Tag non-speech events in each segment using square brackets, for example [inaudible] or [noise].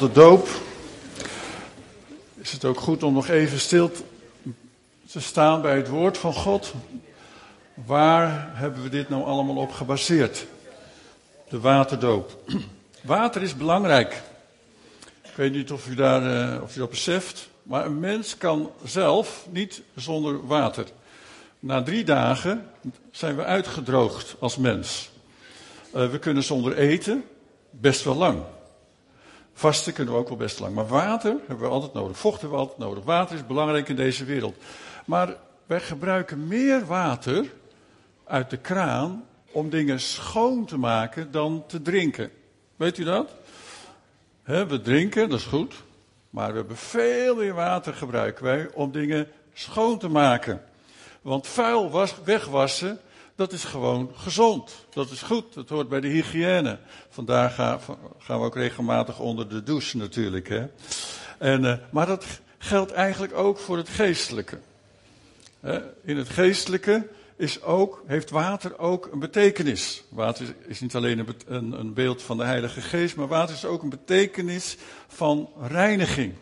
de doop is het ook goed om nog even stil te staan bij het woord van God. Waar hebben we dit nou allemaal op gebaseerd? De waterdoop. Water is belangrijk. Ik weet niet of u, daar, uh, of u dat beseft, maar een mens kan zelf niet zonder water. Na drie dagen zijn we uitgedroogd als mens. Uh, we kunnen zonder eten best wel lang. Vasten kunnen we ook wel best lang. Maar water hebben we altijd nodig. Vocht hebben we altijd nodig. Water is belangrijk in deze wereld. Maar wij gebruiken meer water uit de kraan om dingen schoon te maken dan te drinken. Weet u dat? we drinken, dat is goed. Maar we hebben veel meer water gebruiken wij om dingen schoon te maken. Want vuil was, wegwassen, dat is gewoon gezond. Dat is goed, dat hoort bij de hygiëne. Vandaar gaan, we ook regelmatig onder de douche natuurlijk. Hè? En, uh, maar dat geldt eigenlijk ook voor het geestelijke. In het geestelijke is ook, heeft water ook een betekenis. Water is niet alleen een, een beeld van de Heilige Geest, maar water is ook een betekenis van reiniging.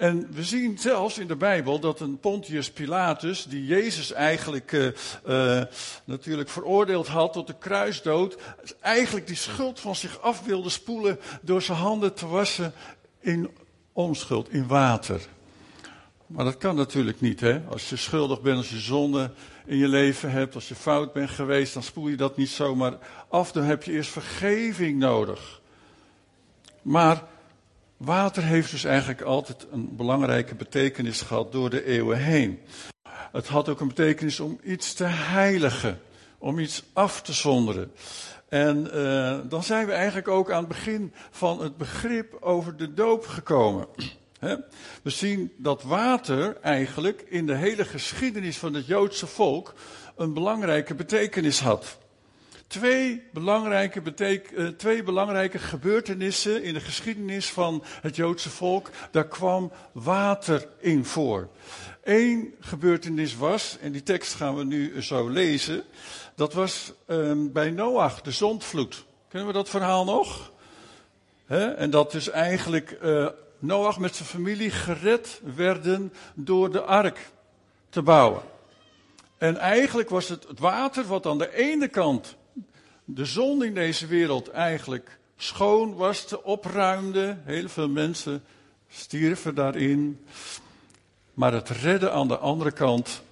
En we zien zelfs in de Bijbel dat een Pontius Pilatus, die Jezus eigenlijk uh, uh, natuurlijk veroordeeld had tot de kruisdood, eigenlijk die schuld van zich af wilde spoelen door zijn handen te wassen in onschuld, in water. Maar dat kan natuurlijk niet, hè? Als je schuldig bent, als je zonde in je leven hebt, als je fout bent geweest, dan spoel je dat niet zomaar af. Dan heb je eerst vergeving nodig. Maar water heeft dus eigenlijk altijd een belangrijke betekenis gehad door de eeuwen heen. Het had ook een betekenis om iets te heiligen, om iets af te zonderen. En uh, dan zijn we eigenlijk ook aan het begin van het begrip over de doop gekomen. [clears throat] We zien dat water eigenlijk in de hele geschiedenis van het Joodse volk een belangrijke betekenis had. Twee belangrijke, uh, twee belangrijke gebeurtenissen in de geschiedenis van het Joodse volk, daar kwam water in voor. Eén gebeurtenis was, en die tekst gaan we nu zo lezen, dat was um, bij Noach, de zondvloed. Kennen we dat verhaal nog? En dat dus eigenlijk uh, Noach met zijn familie gered werden door de ark te bouwen. En eigenlijk was het het water wat aan de ene kant de zon in deze wereld eigenlijk schoon was, te opruimde. Heel veel mensen stierven daarin. Maar het redde aan de andere kant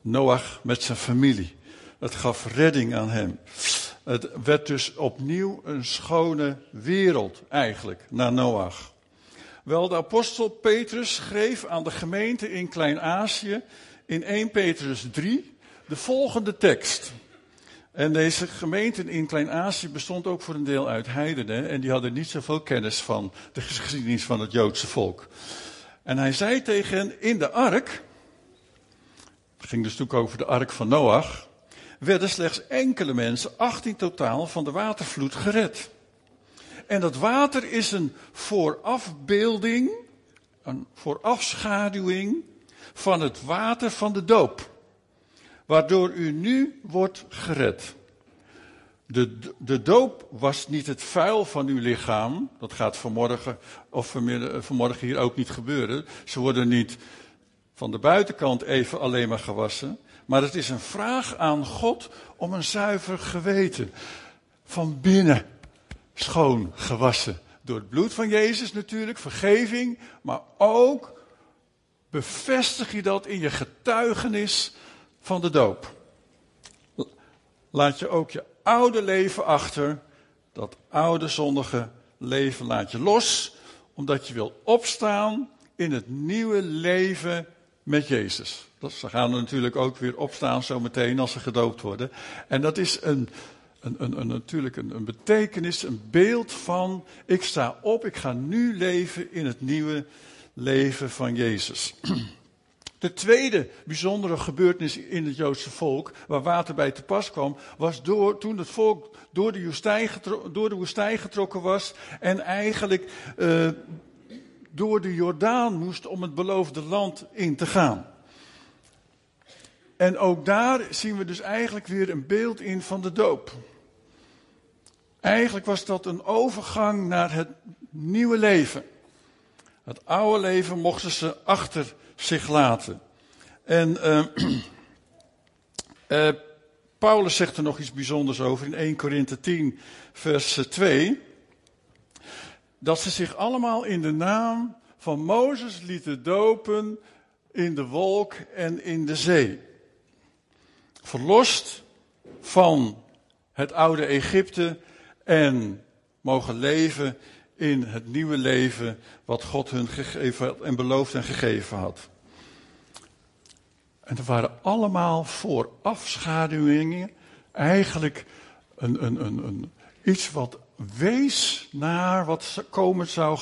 Noach met zijn familie. Het gaf redding aan hem. Het werd dus opnieuw een schone wereld eigenlijk naar Noach. Wel, de apostel Petrus schreef aan de gemeente in Klein-Azië in 1 Petrus 3 de volgende tekst. En deze gemeente in Klein-Azië bestond ook voor een deel uit heidenen en die hadden niet zoveel kennis van de geschiedenis van het Joodse volk. En hij zei tegen hen, in de ark, het ging dus natuurlijk over de ark van Noach, werden slechts enkele mensen, 18 totaal, van de watervloed gered. En dat water is een voorafbeelding, een voorafschaduwing van het water van de doop. Waardoor u nu wordt gered. De, de doop was niet het vuil van uw lichaam. Dat gaat vanmorgen of vanmorgen hier ook niet gebeuren. Ze worden niet van de buitenkant even alleen maar gewassen. Maar het is een vraag aan God om een zuiver geweten. Van binnen schoon gewassen. Door het bloed van Jezus natuurlijk, vergeving, maar ook bevestig je dat in je getuigenis van de doop. Laat je ook je oude leven achter, dat oude zondige leven laat je los, omdat je wil opstaan in het nieuwe leven met Jezus. Ze gaan er natuurlijk ook weer opstaan zometeen als ze gedoopt worden. En dat is een een, een, een, natuurlijk een, een betekenis, een beeld van ik sta op, ik ga nu leven in het nieuwe leven van Jezus. [clears throat] De tweede bijzondere gebeurtenis in het Joodse volk, waar water bij te pas kwam, was door, toen het volk door de woestijn, door de woestijn getrokken was en eigenlijk uh, door de Jordaan moest om het beloofde land in te gaan. En ook daar zien we dus eigenlijk weer een beeld in van de doop. Eigenlijk was dat een overgang naar het nieuwe leven. Het oude leven mochten ze achter zich laten. En uh, [clears throat] uh, Paulus zegt er nog iets bijzonders over in 1 Korinthe 10, vers 2. Dat ze zich allemaal in de naam van Mozes lieten dopen in de wolk en in de zee. Verlost van het oude Egypte en mogen leven in het nieuwe leven wat God hun gegeven had en beloofd en gegeven had. En er waren allemaal voorafschaduwingen, eigenlijk een, een, een, een, iets wat wees naar wat komen zou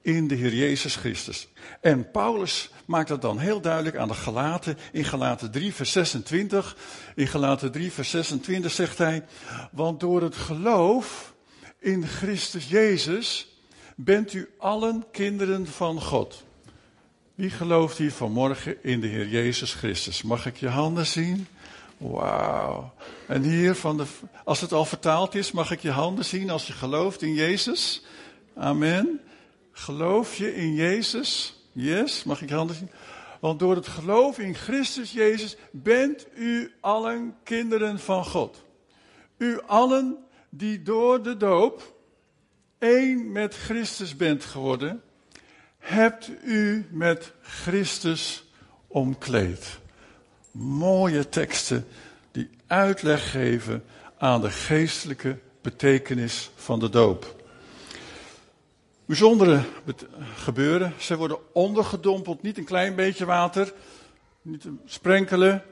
in de Heer Jezus Christus. En Paulus maakt dat dan heel duidelijk aan de Galaten, in Galaten 3 vers 26. In Galaten 3 vers 26 zegt hij, want door het geloof in Christus Jezus bent u allen kinderen van God. Wie gelooft hier vanmorgen in de Heer Jezus Christus? Mag ik je handen zien? Wauw. En hier van de, als het al vertaald is, mag ik je handen zien als je gelooft in Jezus? Amen. Geloof je in Jezus? Yes, mag ik je handen zien? Want door het geloof in Christus Jezus bent u allen kinderen van God. U allen die door de doop één met Christus bent geworden, hebt u met Christus omkleed. Mooie teksten die uitleg geven aan de geestelijke betekenis van de doop. Bijzondere gebeuren. Ze worden ondergedompeld, niet een klein beetje water, niet sprenkelen,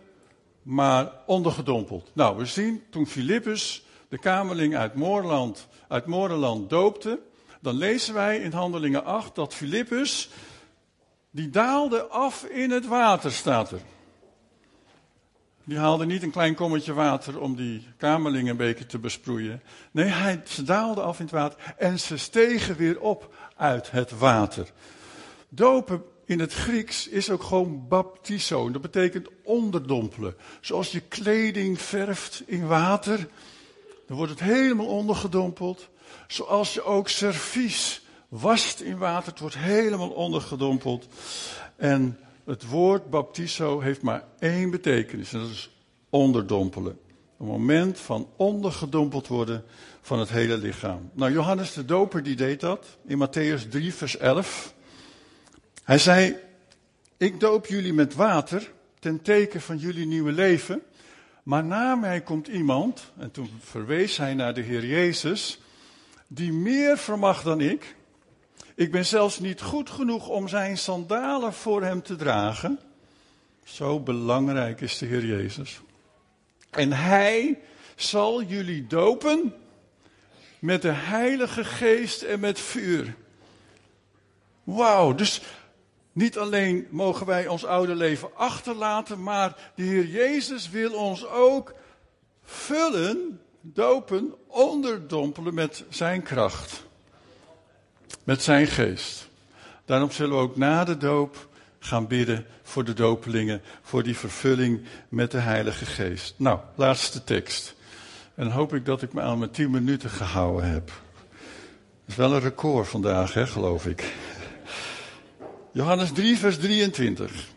maar ondergedompeld. Nou, we zien toen Filippus de kamerling uit Moorland, uit Moorland doopte, dan lezen wij in Handelingen 8 dat Filippus, die daalde af in het water, staat er. Die haalde niet een klein kommetje water om die kamerling een beetje te besproeien. Nee, hij, ze daalden af in het water en ze stegen weer op uit het water. Dopen in het Grieks is ook gewoon baptizo. Dat betekent onderdompelen. Zoals je kleding verft in water, dan wordt het helemaal ondergedompeld. Zoals je ook servies wast in water, het wordt helemaal ondergedompeld. En het woord baptizo heeft maar één betekenis, en dat is onderdompelen. Een moment van ondergedompeld worden van het hele lichaam. Nou, Johannes de Doper die deed dat in Matthäus 3, vers 11. Hij zei, ik doop jullie met water ten teken van jullie nieuwe leven. Maar na mij komt iemand, en toen verwees hij naar de Heer Jezus, die meer vermag dan ik. Ik ben zelfs niet goed genoeg om zijn sandalen voor hem te dragen. Zo belangrijk is de Heer Jezus. En hij zal jullie dopen met de Heilige Geest en met vuur. Wauw, dus niet alleen mogen wij ons oude leven achterlaten, maar de Heer Jezus wil ons ook vullen, dopen, onderdompelen met zijn kracht. Met zijn geest. Daarom zullen we ook na de doop gaan bidden voor de dopelingen, voor die vervulling met de Heilige Geest. Nou, laatste tekst. En dan hoop ik dat ik me aan mijn tien minuten gehouden heb. Dat is wel een record vandaag, hè, geloof ik. Johannes 3, vers 23.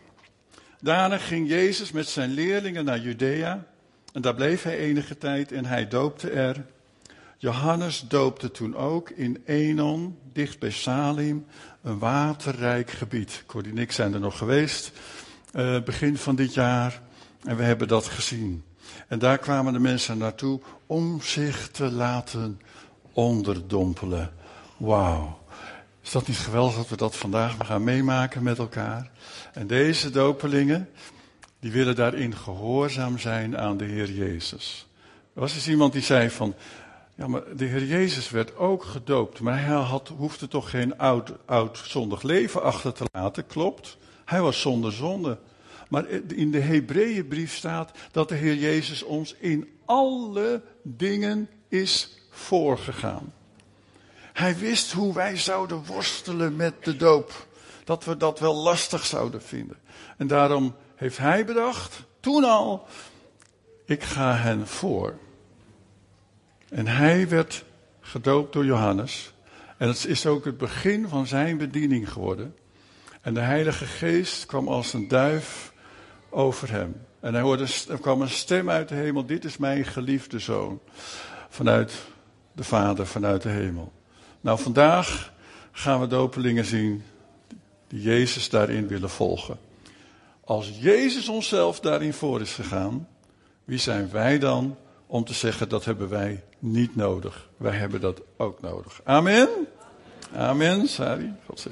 Daarna ging Jezus met zijn leerlingen naar Judea. En daar bleef hij enige tijd en hij doopte er. Johannes doopte toen ook in Enon, dicht bij Salim, een waterrijk gebied. Cordy en ik zijn er nog geweest, uh, begin van dit jaar. En we hebben dat gezien. En daar kwamen de mensen naartoe om zich te laten onderdompelen. Wauw. Is dat niet geweldig dat we dat vandaag gaan meemaken met elkaar? En deze dopelingen, die willen daarin gehoorzaam zijn aan de Heer Jezus. Er was eens iemand die zei van, ja maar de Heer Jezus werd ook gedoopt, maar hij had, hoefde toch geen oud, oud zondig leven achter te laten, klopt? Hij was zonder zonde. Maar in de Hebreeënbrief staat dat de Heer Jezus ons in alle dingen is voorgegaan. Hij wist hoe wij zouden worstelen met de doop. Dat we dat wel lastig zouden vinden. En daarom heeft hij bedacht, toen al, ik ga hen voor. En hij werd gedoopt door Johannes. En het is ook het begin van zijn bediening geworden. En de Heilige Geest kwam als een duif over hem. En hij hoorde, er kwam een stem uit de hemel: Dit is mijn geliefde zoon. Vanuit de Vader, vanuit de hemel. Nou, vandaag gaan we dopelingen zien die Jezus daarin willen volgen. Als Jezus onszelf daarin voor is gegaan, wie zijn wij dan om te zeggen dat hebben wij niet nodig? Wij hebben dat ook nodig. Amen. Amen, Sari. God.